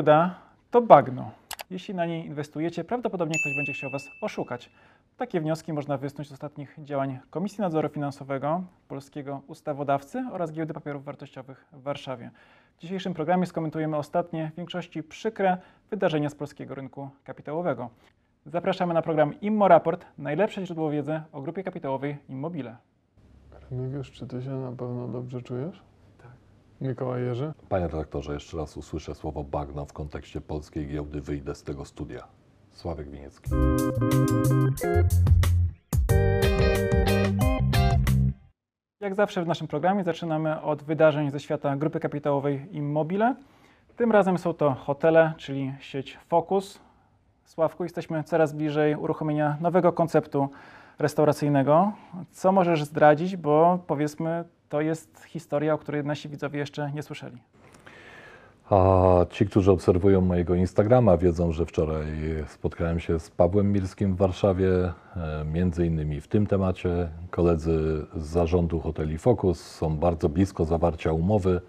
Giełda to bagno. Jeśli na niej inwestujecie, prawdopodobnie ktoś będzie chciał Was oszukać. Takie wnioski można wysnuć z ostatnich działań Komisji Nadzoru Finansowego, Polskiego Ustawodawcy oraz Giełdy Papierów Wartościowych w Warszawie. W dzisiejszym programie skomentujemy ostatnie, w większości przykre wydarzenia z polskiego rynku kapitałowego. Zapraszamy na program Immo Raport, najlepsze źródło wiedzy o grupie kapitałowej Immobile. Remigiusz, czy ty się na pewno dobrze czujesz? Mikołaj Jerzy? Panie redaktorze, jeszcze raz usłyszę słowo bagno w kontekście polskiej giełdy, wyjdę z tego studia. Sławek Winiecki. Jak zawsze w naszym programie zaczynamy od wydarzeń ze świata grupy kapitałowej Immobile. Tym razem są to hotele, czyli sieć Focus. Sławku, jesteśmy coraz bliżej uruchomienia nowego konceptu restauracyjnego. Co możesz zdradzić, bo powiedzmy, to jest historia, o której nasi widzowie jeszcze nie słyszeli. A ci, którzy obserwują mojego Instagrama, wiedzą, że wczoraj spotkałem się z Pawłem Mirskim w Warszawie, e, między innymi w tym temacie. Koledzy z zarządu hoteli Focus są bardzo blisko zawarcia umowy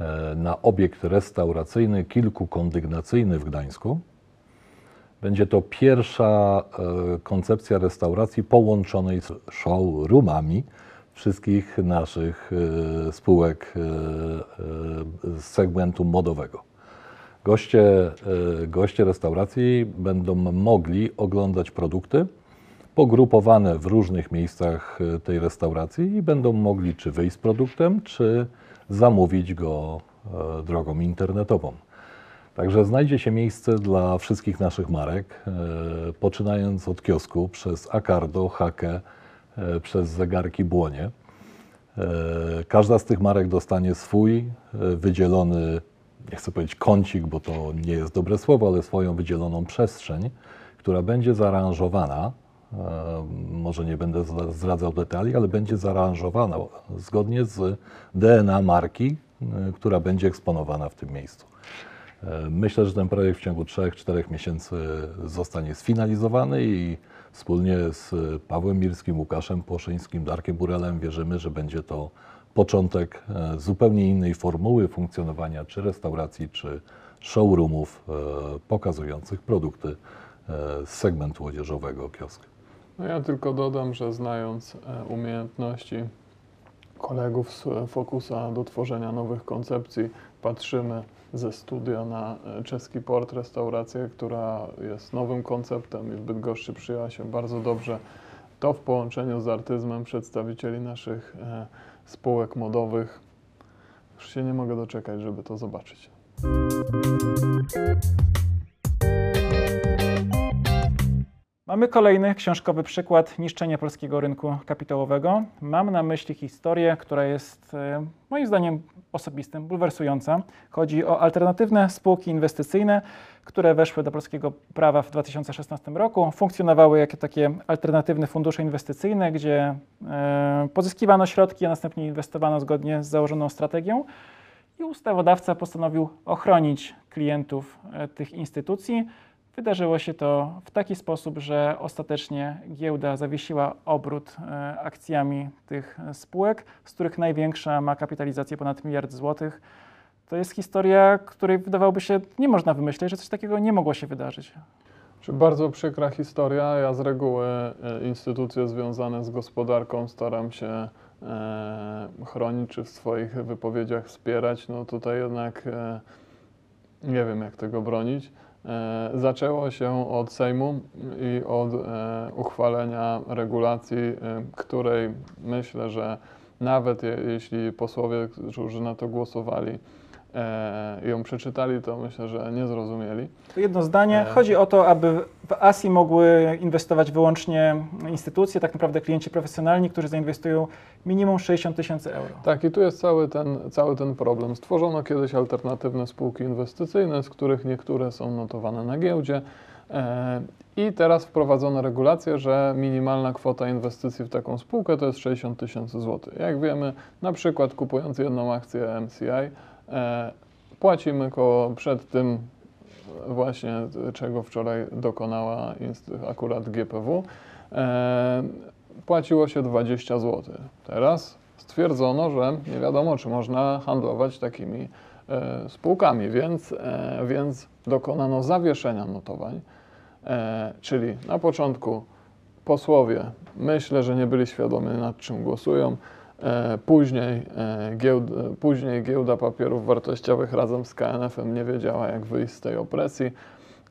e, na obiekt restauracyjny, kilkukondygnacyjny w Gdańsku. Będzie to pierwsza e, koncepcja restauracji połączonej z showroomami wszystkich naszych e, spółek e, z segmentu modowego. Goście, goście restauracji będą mogli oglądać produkty pogrupowane w różnych miejscach tej restauracji i będą mogli czy wyjść z produktem, czy zamówić go drogą internetową. Także znajdzie się miejsce dla wszystkich naszych marek, e, poczynając od kiosku przez Acardo, Hakę, e, przez zegarki Błonie. E, każda z tych marek dostanie swój wydzielony, nie chcę powiedzieć kącik, bo to nie jest dobre słowo, ale swoją wydzieloną przestrzeń, która będzie zaaranżowana, może nie będę zdradzał detali, ale będzie zaaranżowana zgodnie z DNA marki, która będzie eksponowana w tym miejscu. E, myślę, że ten projekt w ciągu 3-4 miesięcy zostanie sfinalizowany i wspólnie z Pawłem Mirskim, Łukaszem Płoszyńskim, Darkiem Burelem wierzymy, że będzie to początek e, zupełnie innej formuły funkcjonowania czy restauracji, czy showroomów e, pokazujących produkty z segmentu odzieżowego kiosk. No ja tylko dodam, że znając umiejętności kolegów z Fokusa do tworzenia nowych koncepcji, patrzymy ze studia na e, czeski port, restaurację, która jest nowym konceptem i w Bydgoszczy przyjęła się bardzo dobrze. To w połączeniu z artyzmem przedstawicieli naszych e, spółek modowych. Już się nie mogę doczekać, żeby to zobaczyć. Mamy kolejny książkowy przykład niszczenia polskiego rynku kapitałowego. Mam na myśli historię, która jest e, moim zdaniem osobistym, bulwersująca. Chodzi o alternatywne spółki inwestycyjne, które weszły do polskiego prawa w 2016 roku. Funkcjonowały jako takie alternatywne fundusze inwestycyjne, gdzie e, pozyskiwano środki, a następnie inwestowano zgodnie z założoną strategią. I ustawodawca postanowił ochronić klientów e, tych instytucji Wydarzyło się to w taki sposób, że ostatecznie giełda zawiesiła obrót e, akcjami tych spółek, z których największa ma kapitalizację ponad miliard złotych. To jest historia, której wydawałoby się nie można wymyśleć, że coś takiego nie mogło się wydarzyć. Czy bardzo przykra historia. Ja z reguły e, instytucje związane z gospodarką staram się e, chronić czy w swoich wypowiedziach wspierać. No tutaj jednak nie wiem, jak tego bronić. E, zaczęło się od Sejmu i od e, uchwalenia regulacji, e, której myślę, że nawet jeśli posłowie, którzy na to głosowali, e, ją przeczytali, to myślę, że nie zrozumieli. Jedno zdanie. E, Chodzi o to, aby w ASI mogły inwestować wyłącznie instytucje, tak naprawdę klienci profesjonalni, którzy zainwestują minimum 60 tysięcy euro. Tak, i tu jest cały ten, cały ten problem. Stworzono kiedyś alternatywne spółki inwestycyjne, z których niektóre są notowane na giełdzie. E, I teraz wprowadzono regulację, że minimalna kwota inwestycji w taką spółkę to jest 60 tysięcy złotych. Jak wiemy, na przykład kupując jedną akcję MCI, płacimy koło przed tym właśnie, czego wczoraj dokonała akurat GPW, e, płaciło się 20 zł. Teraz stwierdzono, że nie wiadomo, czy można handlować takimi e, spółkami, więc, e, więc dokonano zawieszenia notowań, e, czyli na początku posłowie myślę, że nie byli świadomi nad czym głosują, e, później, e, giełd, e, później giełda papierów wartościowych razem z KNF-em nie wiedziała jak wyjść z tej opresji.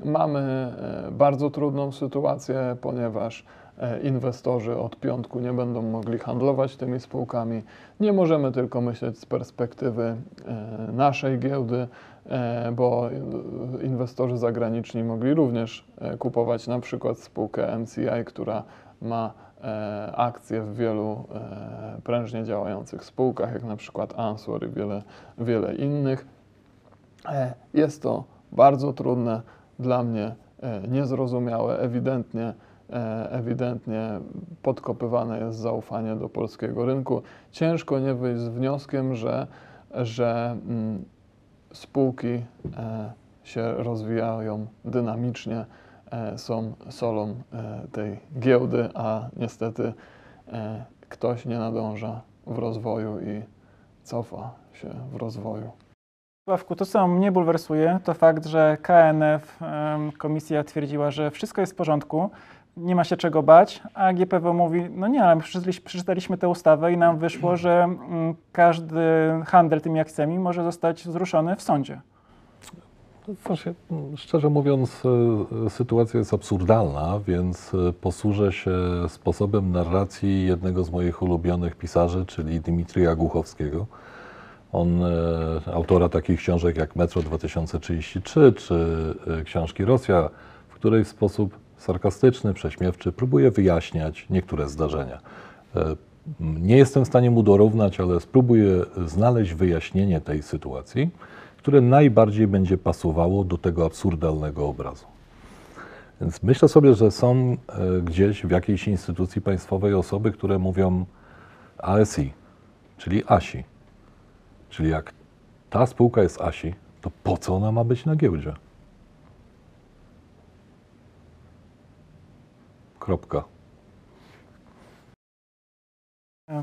Mamy e, bardzo trudną sytuację, ponieważ e, inwestorzy od piątku nie będą mogli handlować tymi spółkami. Nie możemy tylko myśleć z perspektywy e, naszej giełdy, e, bo e, inwestorzy zagraniczni mogli również e, kupować na przykład spółkę MCI, która ma e, akcje w wielu e, prężnie działających spółkach, jak na przykład Answer i wiele, wiele innych. E, Jest to bardzo trudne, dla mnie e, niezrozumiałe, ewidentnie, e, ewidentnie podkopywane jest zaufanie do polskiego rynku. Ciężko nie wyjść z wnioskiem, że, że mm, spółki e, się rozwijają dynamicznie, e, są solą e, tej giełdy, a niestety e, ktoś nie nadąża w rozwoju i cofa się w rozwoju. Sławku, to co mnie bulwersuje, to fakt, że KNF, komisja twierdziła, że wszystko jest w porządku, nie ma się czego bać, a GPW mówi, no nie, ale my przeczytaliśmy- tę ustawę i nam wyszło, że mm, każdy handel tymi akcjami może zostać wzruszony w sądzie. To Znaczy, m, szczerze mówiąc, e, sytuacja jest absurdalna, więc e, posłużę się sposobem narracji jednego z moich ulubionych pisarzy, czyli Dmitrija Głuchowskiego. On, e, autora takich książek jak Metro 2033 czy e, książki Rosja, w której w sposób sarkastyczny, prześmiewczy próbuje wyjaśniać niektóre zdarzenia. E, Nie jestem w stanie mu dorównać, ale spróbuję znaleźć wyjaśnienie tej sytuacji, które najbardziej będzie pasowało do tego absurdalnego obrazu. Więc myślę sobie, że są e, gdzieś w jakiejś instytucji państwowej osoby, które mówią ASI, czyli ASI. Czyli jak ta spółka jest ASI, to po co ona ma być na giełdzie? Kropka.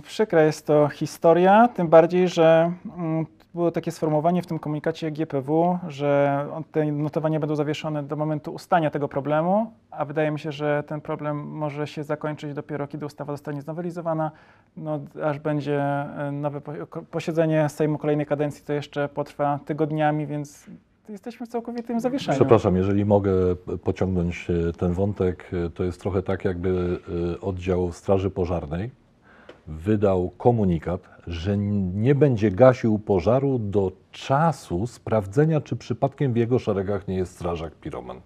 Przykra jest to historia, tym bardziej, że mm, było takie sformułowanie w tym komunikacie GPW, że te notowania będą zawieszone do momentu ustania tego problemu, a wydaje mi się, że ten problem może się zakończyć dopiero, kiedy ustawa zostanie znowelizowana. No, aż będzie e, nowe posiedzenie Sejmu kolejnej kadencji, to jeszcze potrwa tygodniami, więc jesteśmy w całkowitym zawieszeniu. Przepraszam, jeżeli mogę pociągnąć e, ten wątek, e, to jest trochę tak, jakby oddział Straży Pożarnej wydał komunikat, że nie będzie gasił pożaru do czasu sprawdzenia, czy przypadkiem w jego szeregach nie jest strażak piroman.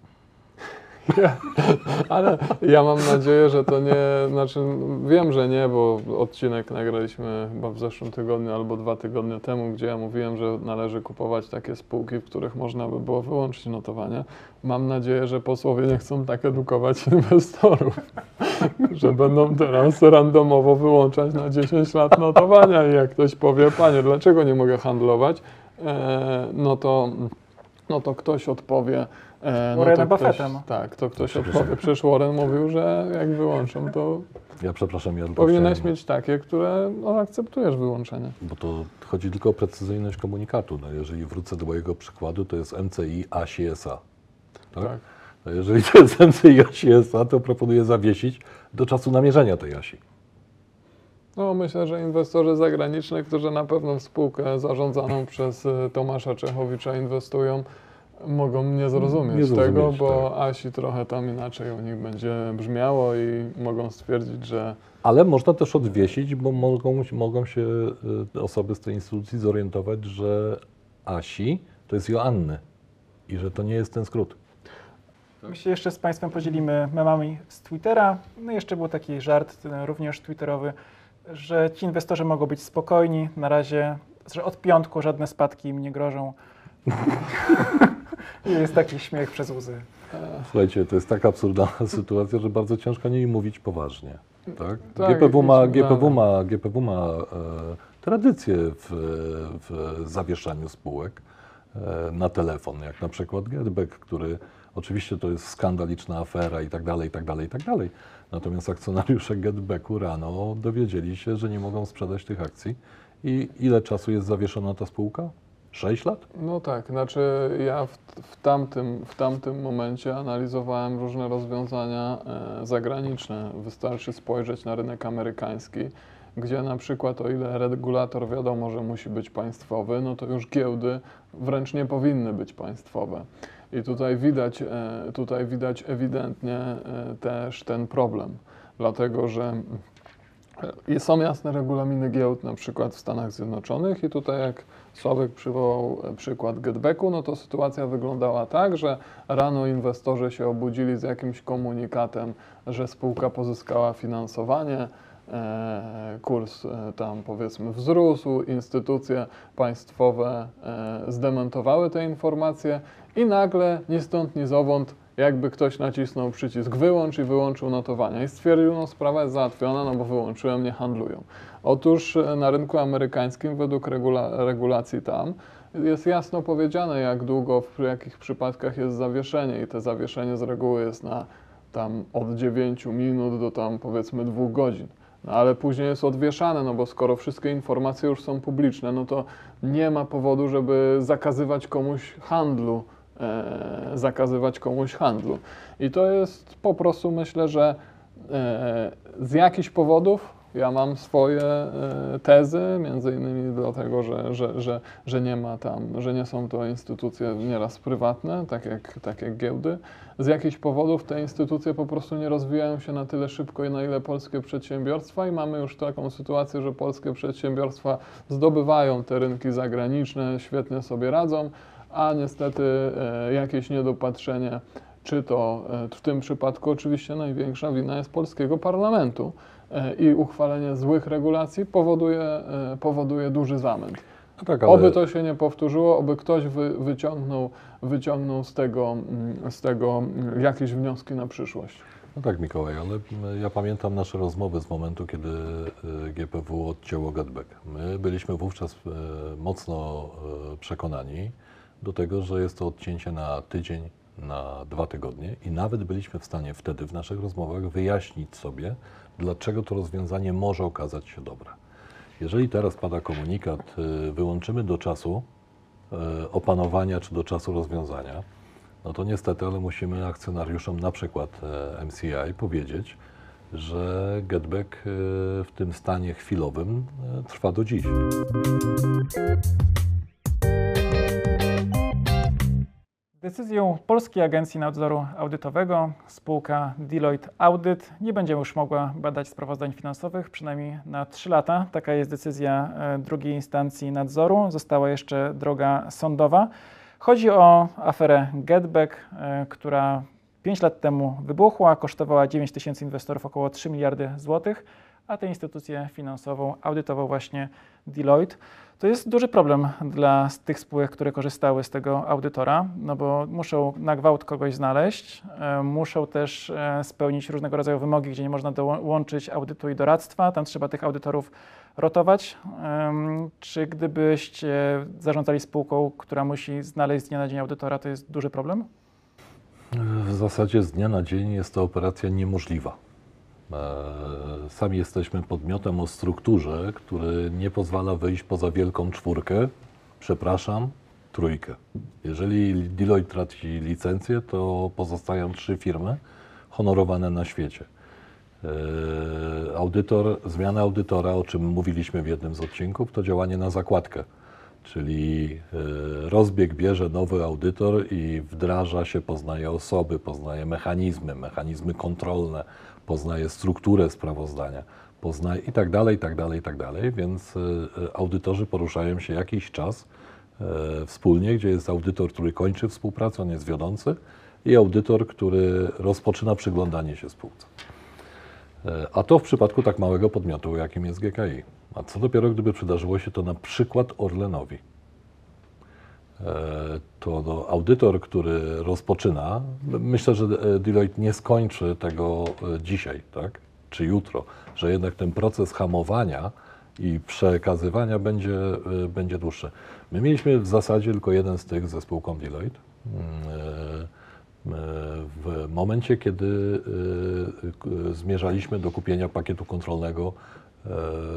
Ale ja mam nadzieję, że to nie, znaczy wiem, że nie, bo odcinek nagraliśmy chyba w zeszłym tygodniu albo dwa tygodnie temu, gdzie ja mówiłem, że należy kupować takie spółki, w których można by było wyłączyć notowania. Mam nadzieję, że posłowie nie chcą tak edukować inwestorów, że będą teraz randomowo wyłączać na 10 lat notowania i jak ktoś powie, panie, dlaczego nie mogę handlować, e, no to no to ktoś odpowie. E, no Buffettem. tak, to ktoś odpowie. Przecież Warren mówił, że jak wyłączą, to Ja przepraszam, ja powinieneś chciałem- mieć takie, które no, akceptujesz wyłączenie. Bo to chodzi tylko o precyzyjność komunikatu. No jeżeli wrócę do mojego przykładu, to jest MCI ASI SA. Tak? Tak. No jeżeli to jest MCI ASI SA, to proponuję zawiesić do czasu namierzenia tej ASI. No myślę, że inwestorzy zagraniczni, którzy na pewno w spółkę zarządzaną przez e, Tomasza Czechowicza inwestują, mogą nie zrozumieć, Nie zrozumieć, tego, bo tak. ASI trochę tam inaczej u nich będzie brzmiało i mogą stwierdzić, że Ale można też odwiesić, bo mogą, mogą się y, osoby z tej instytucji zorientować, że ASI to jest Joanny i że to nie jest ten skrót. My się jeszcze z Państwem podzielimy memami z Twittera. No i jeszcze był taki żart, również twitterowy, że ci inwestorzy mogą być spokojni. Na razie, że od piątku żadne spadki im nie grożą. Jest taki śmiech przez łzy. Słuchajcie, to jest tak absurdalna sytuacja, że bardzo ciężko nie mówić poważnie. Tak? Tak, GPW, ma, GPW, ma, GPW ma e, tradycję w, w zawieszaniu spółek e, na telefon, jak na przykład Getback, który oczywiście to jest skandaliczna afera i tak dalej, i tak dalej, i tak dalej. Natomiast akcjonariusze Getbacku rano dowiedzieli się, że nie mogą sprzedać tych akcji. I ile czasu jest zawieszona ta spółka? 6 lat? No tak, znaczy ja w, w, tamtym, w tamtym momencie analizowałem różne rozwiązania e, zagraniczne. Wystarczy spojrzeć na rynek amerykański, gdzie na przykład o ile regulator wiadomo, że musi być państwowy, no to już giełdy wręcz nie powinny być państwowe. I tutaj widać, e, tutaj widać ewidentnie e, też ten problem, dlatego że są jasne regulaminy giełd na przykład w Stanach Zjednoczonych i tutaj jak Sławek przywołał e, przykład Getbacku, no to sytuacja wyglądała tak, że rano inwestorzy się obudzili z jakimś komunikatem, że spółka pozyskała finansowanie, e, kurs e, tam powiedzmy wzrósł, instytucje państwowe zdementowały te informacje i nagle ni stąd, ni zowąd jakby ktoś nacisnął przycisk wyłącz i wyłączył notowania i stwierdził, no sprawa jest załatwiona, no bo wyłączyłem, nie handlują. Otóż e, na rynku amerykańskim według regula regulacji tam jest jasno powiedziane, jak długo, w jakich przypadkach jest zawieszenie i te zawieszenie z reguły jest na tam od 9 minut do tam powiedzmy 2 godzin. No ale później jest odwieszane, no bo skoro wszystkie informacje już są publiczne, no to nie ma powodu, żeby zakazywać komuś handlu e, zakazywać komuś handlu. I to jest po prostu myślę, że e, z jakichś powodów ja mam swoje e, tezy, między innymi dlatego, że, że, że, że nie ma tam, że nie są to instytucje nieraz prywatne, tak jak, tak jak giełdy. Z jakichś powodów te instytucje po prostu nie rozwijają się na tyle szybko, na ile polskie przedsiębiorstwa i mamy już taką sytuację, że polskie przedsiębiorstwa zdobywają te rynki zagraniczne, świetnie sobie radzą, a niestety e, jakieś niedopatrzenie, czy to e, w tym przypadku oczywiście największa wina jest polskiego parlamentu e, i uchwalenie złych regulacji powoduje, powoduje duży zamęt. No tak, ale... Oby to się nie powtórzyło, oby ktoś wy, wyciągnął, wyciągnął z, tego, mm, z tego mm, jakieś wnioski na przyszłość. No tak, Mikołaj, ale ja pamiętam nasze rozmowy z momentu, kiedy GPW odcięło Getback. My byliśmy wówczas mocno przekonani, do tego, że jest to odcięcie na tydzień, na dwa tygodnie i nawet byliśmy w stanie wtedy w naszych rozmowach wyjaśnić sobie, dlaczego to rozwiązanie może okazać się dobre. Jeżeli teraz pada komunikat, y, wyłączymy do czasu y, opanowania czy do czasu rozwiązania, no to niestety, ale musimy akcjonariuszom, na przykład y, MCI, powiedzieć, że getback w tym stanie chwilowym trwa do dziś. Decyzją Polskiej Agencji Nadzoru Audytowego spółka Deloitte Audit nie będzie już mogła badać sprawozdań finansowych przynajmniej na 3 lata. Taka jest decyzja e, drugiej instancji nadzoru. Została jeszcze droga sądowa. Chodzi o aferę Getback, e, która 5 lat temu wybuchła, kosztowała 9 tysięcy inwestorów około 3 miliardy złotych, a tę instytucję finansową audytował właśnie Deloitte. To jest duży problem dla tych spółek, które korzystały z tego audytora, no bo muszą na gwałt kogoś znaleźć, e, muszą też e, spełnić różnego rodzaju wymogi, gdzie nie można dołączyć audytu i doradztwa, tam trzeba tych audytorów rotować. Czy gdybyście zarządzali spółką, która musi znaleźć z dnia na dzień audytora, to jest duży problem? W zasadzie z dnia na dzień jest to operacja niemożliwa. E, sami jesteśmy podmiotem o strukturze, który nie pozwala wyjść poza wielką czwórkę, przepraszam, trójkę. Jeżeli Deloitte traci licencję, to pozostają trzy firmy honorowane na świecie. E, audytor, zmiana audytora, o czym mówiliśmy w jednym z odcinków, to działanie na zakładkę. Czyli e, rozbieg bierze nowy audytor i wdraża się, poznaje osoby, poznaje mechanizmy, mechanizmy kontrolne, poznaje strukturę sprawozdania, poznaje i tak dalej, i tak dalej, i tak dalej, więc e, audytorzy poruszają się jakiś czas e, wspólnie, gdzie jest audytor, który kończy współpracę, on jest wiodący i audytor, który rozpoczyna przyglądanie się spółce. E, a to w przypadku tak małego podmiotu, jakim jest GKI. A co dopiero, gdyby przydarzyło się to na przykład Orlenowi. E, to no, audytor, który rozpoczyna, myślę, że Deloitte nie skończy tego e, dzisiaj, tak? czy jutro, że jednak ten proces hamowania i przekazywania będzie, e, będzie dłuższy. My mieliśmy w zasadzie tylko jeden z tych ze spółką Deloitte. W momencie, kiedy zmierzaliśmy do kupienia pakietu kontrolnego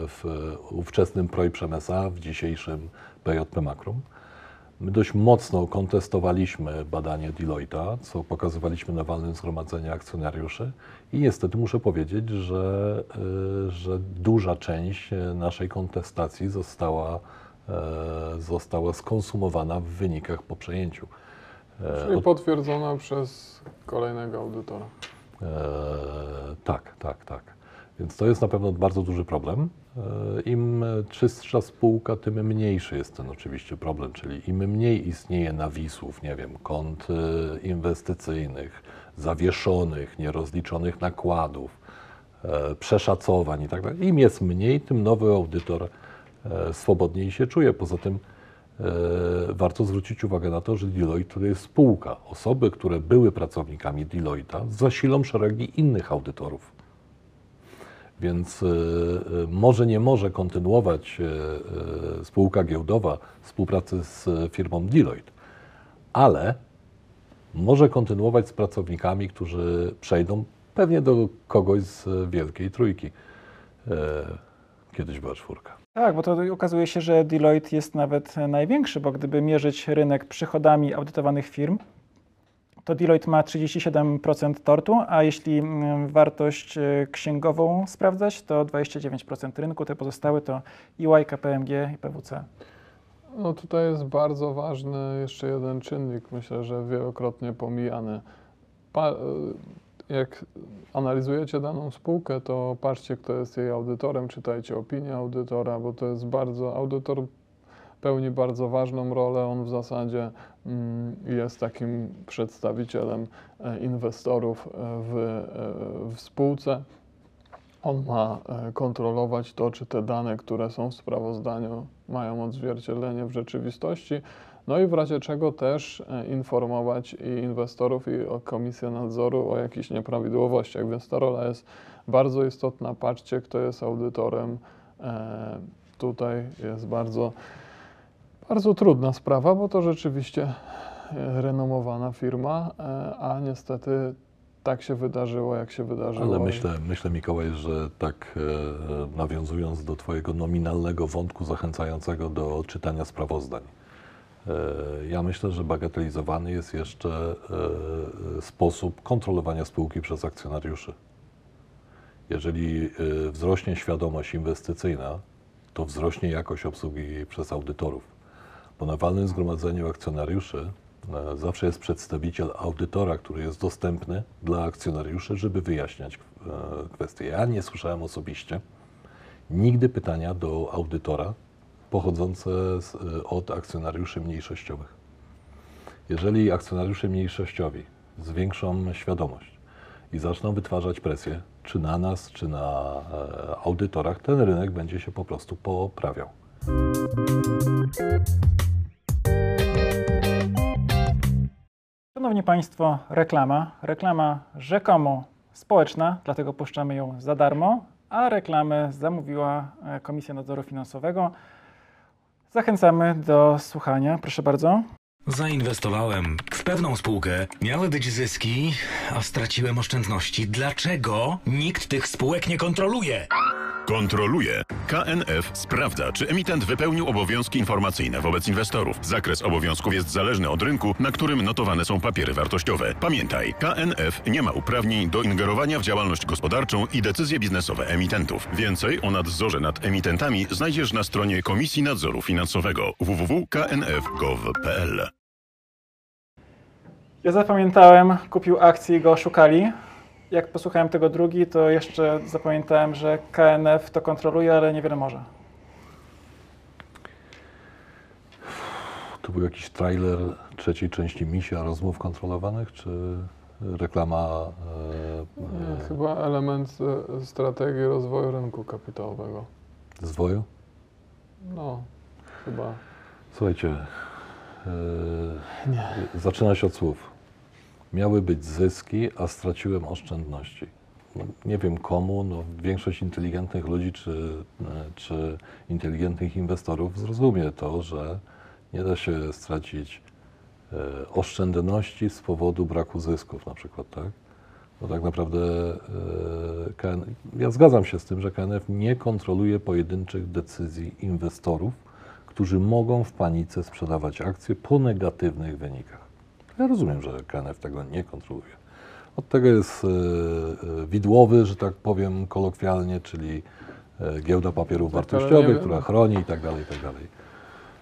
w ówczesnym PROI Przemesa, w dzisiejszym PJP Makrum, My dość mocno kontestowaliśmy badanie Deloitte'a, co pokazywaliśmy na walnym zgromadzeniu akcjonariuszy i niestety muszę powiedzieć, że, y, że duża część y, naszej kontestacji została, e, została skonsumowana w wynikach po przejęciu. E, Czyli od- potwierdzona przez kolejnego audytora. E, tak, tak, tak. Więc to jest na pewno bardzo duży problem. E, Im czystsza spółka, tym mniejszy jest ten oczywiście problem, czyli im mniej istnieje nawisów, nie wiem, kont e, inwestycyjnych, zawieszonych, nierozliczonych nakładów, e, przeszacowań i tak dalej. Im jest mniej, tym nowy audytor e, swobodniej się czuje. Poza tym e, warto zwrócić uwagę na to, że Deloitte to jest spółka. Osoby, które były pracownikami Deloitte'a zasilą szeregi innych audytorów. Więc e, e, może nie może kontynuować e, e, spółka giełdowa współpracy z e, firmą Deloitte, ale może kontynuować z pracownikami, którzy przejdą pewnie do kogoś z e, Wielkiej Trójki. E, Kiedyś była czwórka. Tak, bo to okazuje się, że Deloitte jest nawet największy, bo gdyby mierzyć rynek przychodami audytowanych firm, to Deloitte ma 37% tortu, a jeśli mm, wartość e, księgową sprawdzać, to 29% rynku, te pozostałe to EY, KPMG i PwC. No tutaj jest bardzo ważny jeszcze jeden czynnik, myślę, że wielokrotnie pomijany. Pa, y, jak analizujecie daną spółkę, to patrzcie, kto jest jej audytorem, czytajcie opinię audytora, bo to jest bardzo, audytor pełni bardzo ważną rolę. On w zasadzie mm, jest takim przedstawicielem e, inwestorów e, w, e, w spółce. On ma kontrolować to, czy te dane, które są w sprawozdaniu, mają odzwierciedlenie w rzeczywistości. No i w razie czego też e, informować i inwestorów, i o Komisję Nadzoru o jakichś nieprawidłowościach. Więc ta rola jest bardzo istotna. Patrzcie, kto jest audytorem. E, Tutaj jest bardzo, bardzo trudna sprawa, bo to rzeczywiście e, renomowana firma, a niestety tak się wydarzyło, jak się wydarzyło. Ale myślę, myślę Mikołaj, że tak e, nawiązując do Twojego nominalnego wątku zachęcającego do czytania sprawozdań. E, ja myślę, że bagatelizowany jest jeszcze e, sposób kontrolowania spółki przez akcjonariuszy. Jeżeli e, wzrośnie świadomość inwestycyjna, to wzrośnie jakość obsługi przez audytorów. Bo na walnym zgromadzeniu akcjonariuszy e, zawsze jest przedstawiciel audytora, który jest dostępny dla akcjonariuszy, żeby wyjaśniać e, kwestie. Ja nie słyszałem osobiście nigdy pytania do audytora pochodzące z, e, od akcjonariuszy mniejszościowych. Jeżeli akcjonariusze mniejszościowi zwiększą świadomość i zaczną wytwarzać presję, czy na nas, czy na e, audytorach, ten rynek będzie się po prostu poprawiał. Szanowni Państwo, reklama. Reklama rzekomo społeczna, dlatego puszczamy ją za darmo, a reklamę zamówiła e, Komisja Nadzoru Finansowego. Zachęcamy do słuchania. Proszę bardzo. Zainwestowałem w pewną spółkę, miały być zyski, a straciłem oszczędności. Dlaczego nikt tych spółek nie kontroluje? Kontroluje. KNF sprawdza, czy emitent wypełnił obowiązki informacyjne wobec inwestorów. Zakres obowiązków jest zależny od rynku, na którym notowane są papiery wartościowe. Pamiętaj, KNF nie ma uprawnień do ingerowania w działalność gospodarczą i decyzje biznesowe emitentów. Więcej o nadzorze nad emitentami znajdziesz na stronie Komisji Nadzoru Finansowego www.knf.gov.pl. Ja zapamiętałem, kupił akcję i go oszukali. Jak posłuchałem tego drugi, to jeszcze zapamiętałem, że KNF to kontroluje, ale niewiele może. To był jakiś trailer trzeciej części Misia rozmów kontrolowanych, czy reklama? E, Nie, Chyba element e, strategii rozwoju rynku kapitałowego. e, zwoju? No, chyba. Słuchajcie, e, zaczyna się od słów. Miały być zyski, a straciłem oszczędności. No, nie wiem komu, no, większość inteligentnych ludzi czy, e, czy inteligentnych inwestorów zrozumie to, że nie da się stracić e, oszczędności z powodu braku zysków na przykład, tak? Bo tak naprawdę e, ja zgadzam się z tym, że KNF nie kontroluje pojedynczych decyzji inwestorów, którzy mogą w panice sprzedawać akcje po negatywnych wynikach. Ja rozumiem, że KNF tego nie kontroluje. Od tego jest e, e, widłowy, że tak powiem kolokwialnie, czyli e, giełda papierów Tak, wartościowych, która chroni i tak dalej, i tak dalej.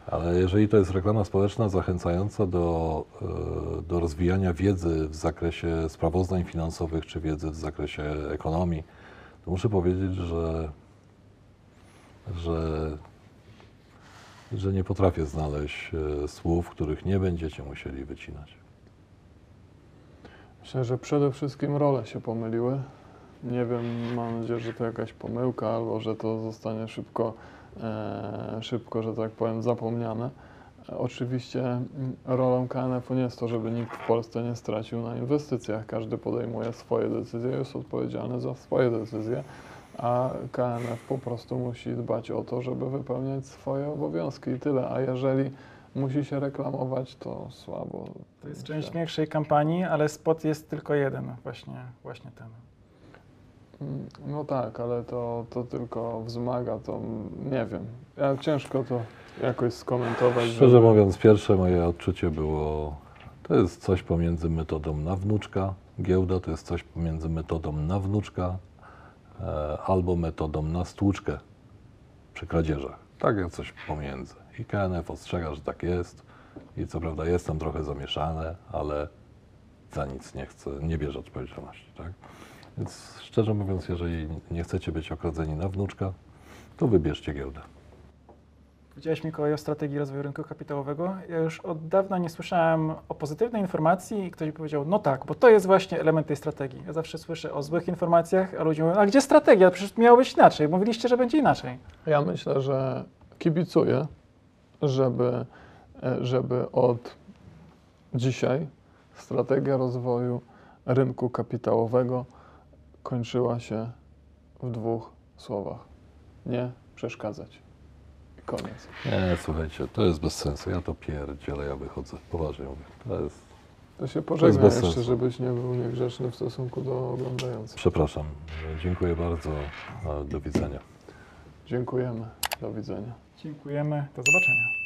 Ale jeżeli to jest reklama społeczna zachęcająca do, do rozwijania wiedzy w zakresie sprawozdań finansowych czy wiedzy w zakresie ekonomii, to muszę powiedzieć, że, że, że nie potrafię znaleźć e, słów, których nie będziecie musieli wycinać. Myślę, że przede wszystkim role się pomyliły. Nie wiem, mam nadzieję, że to jakaś pomyłka, albo że to zostanie szybko, e, szybko że tak powiem, zapomniane. Oczywiście mm, rolą KNF-u nie jest to, żeby nikt w Polsce nie stracił na inwestycjach. Każdy podejmuje swoje decyzje, jest odpowiedzialny za swoje decyzje, a KNF po prostu musi dbać o to, żeby wypełniać swoje obowiązki i tyle. A jeżeli musi się reklamować, to słabo. To jest część większej kampanii, ale spot jest tylko jeden, właśnie, właśnie ten. Mm, No tak, ale to, to tylko wzmaga, to nie wiem. Ja ciężko to jakoś skomentować. Szczerze żeby- mówiąc, pierwsze moje odczucie było, to jest coś pomiędzy metodą na wnuczka, giełda to jest coś pomiędzy metodą na wnuczka albo metodą na stłuczkę przy kradzieżach. Tak jak coś pomiędzy. I KNF ostrzega, że tak jest i co prawda jest tam trochę zamieszane, ale za nic nie chce, nie bierze odpowiedzialności. Tak? Więc szczerze mówiąc, jeżeli nie chcecie być okradzeni na wnuczka, to wybierzcie giełdę. Powiedziałeś Mikołaj o strategii rozwoju rynku kapitałowego. Ja już od dawna nie słyszałem o pozytywnej informacji i ktoś mi powiedział, no tak, bo to jest właśnie element tej strategii. Ja zawsze słyszę o złych informacjach, a ludzie mówią, a gdzie strategia? Przecież miało być inaczej. Mówiliście, że będzie inaczej. Ja myślę, że kibicuję, żeby, żeby od dzisiaj strategia rozwoju rynku kapitałowego kończyła się w dwóch słowach. Nie przeszkadzać. Koniec. Nie, słuchajcie, to jest bez sensu. Ja to pierdzielę, ja wychodzę. Poważnie mówię. To jest... To się pożegnaj jeszcze, sensu. żebyś nie był niegrzeczny w stosunku do oglądających. Przepraszam. Dziękuję bardzo. a Do widzenia. Dziękujemy. Do widzenia. Dziękujemy. Do zobaczenia.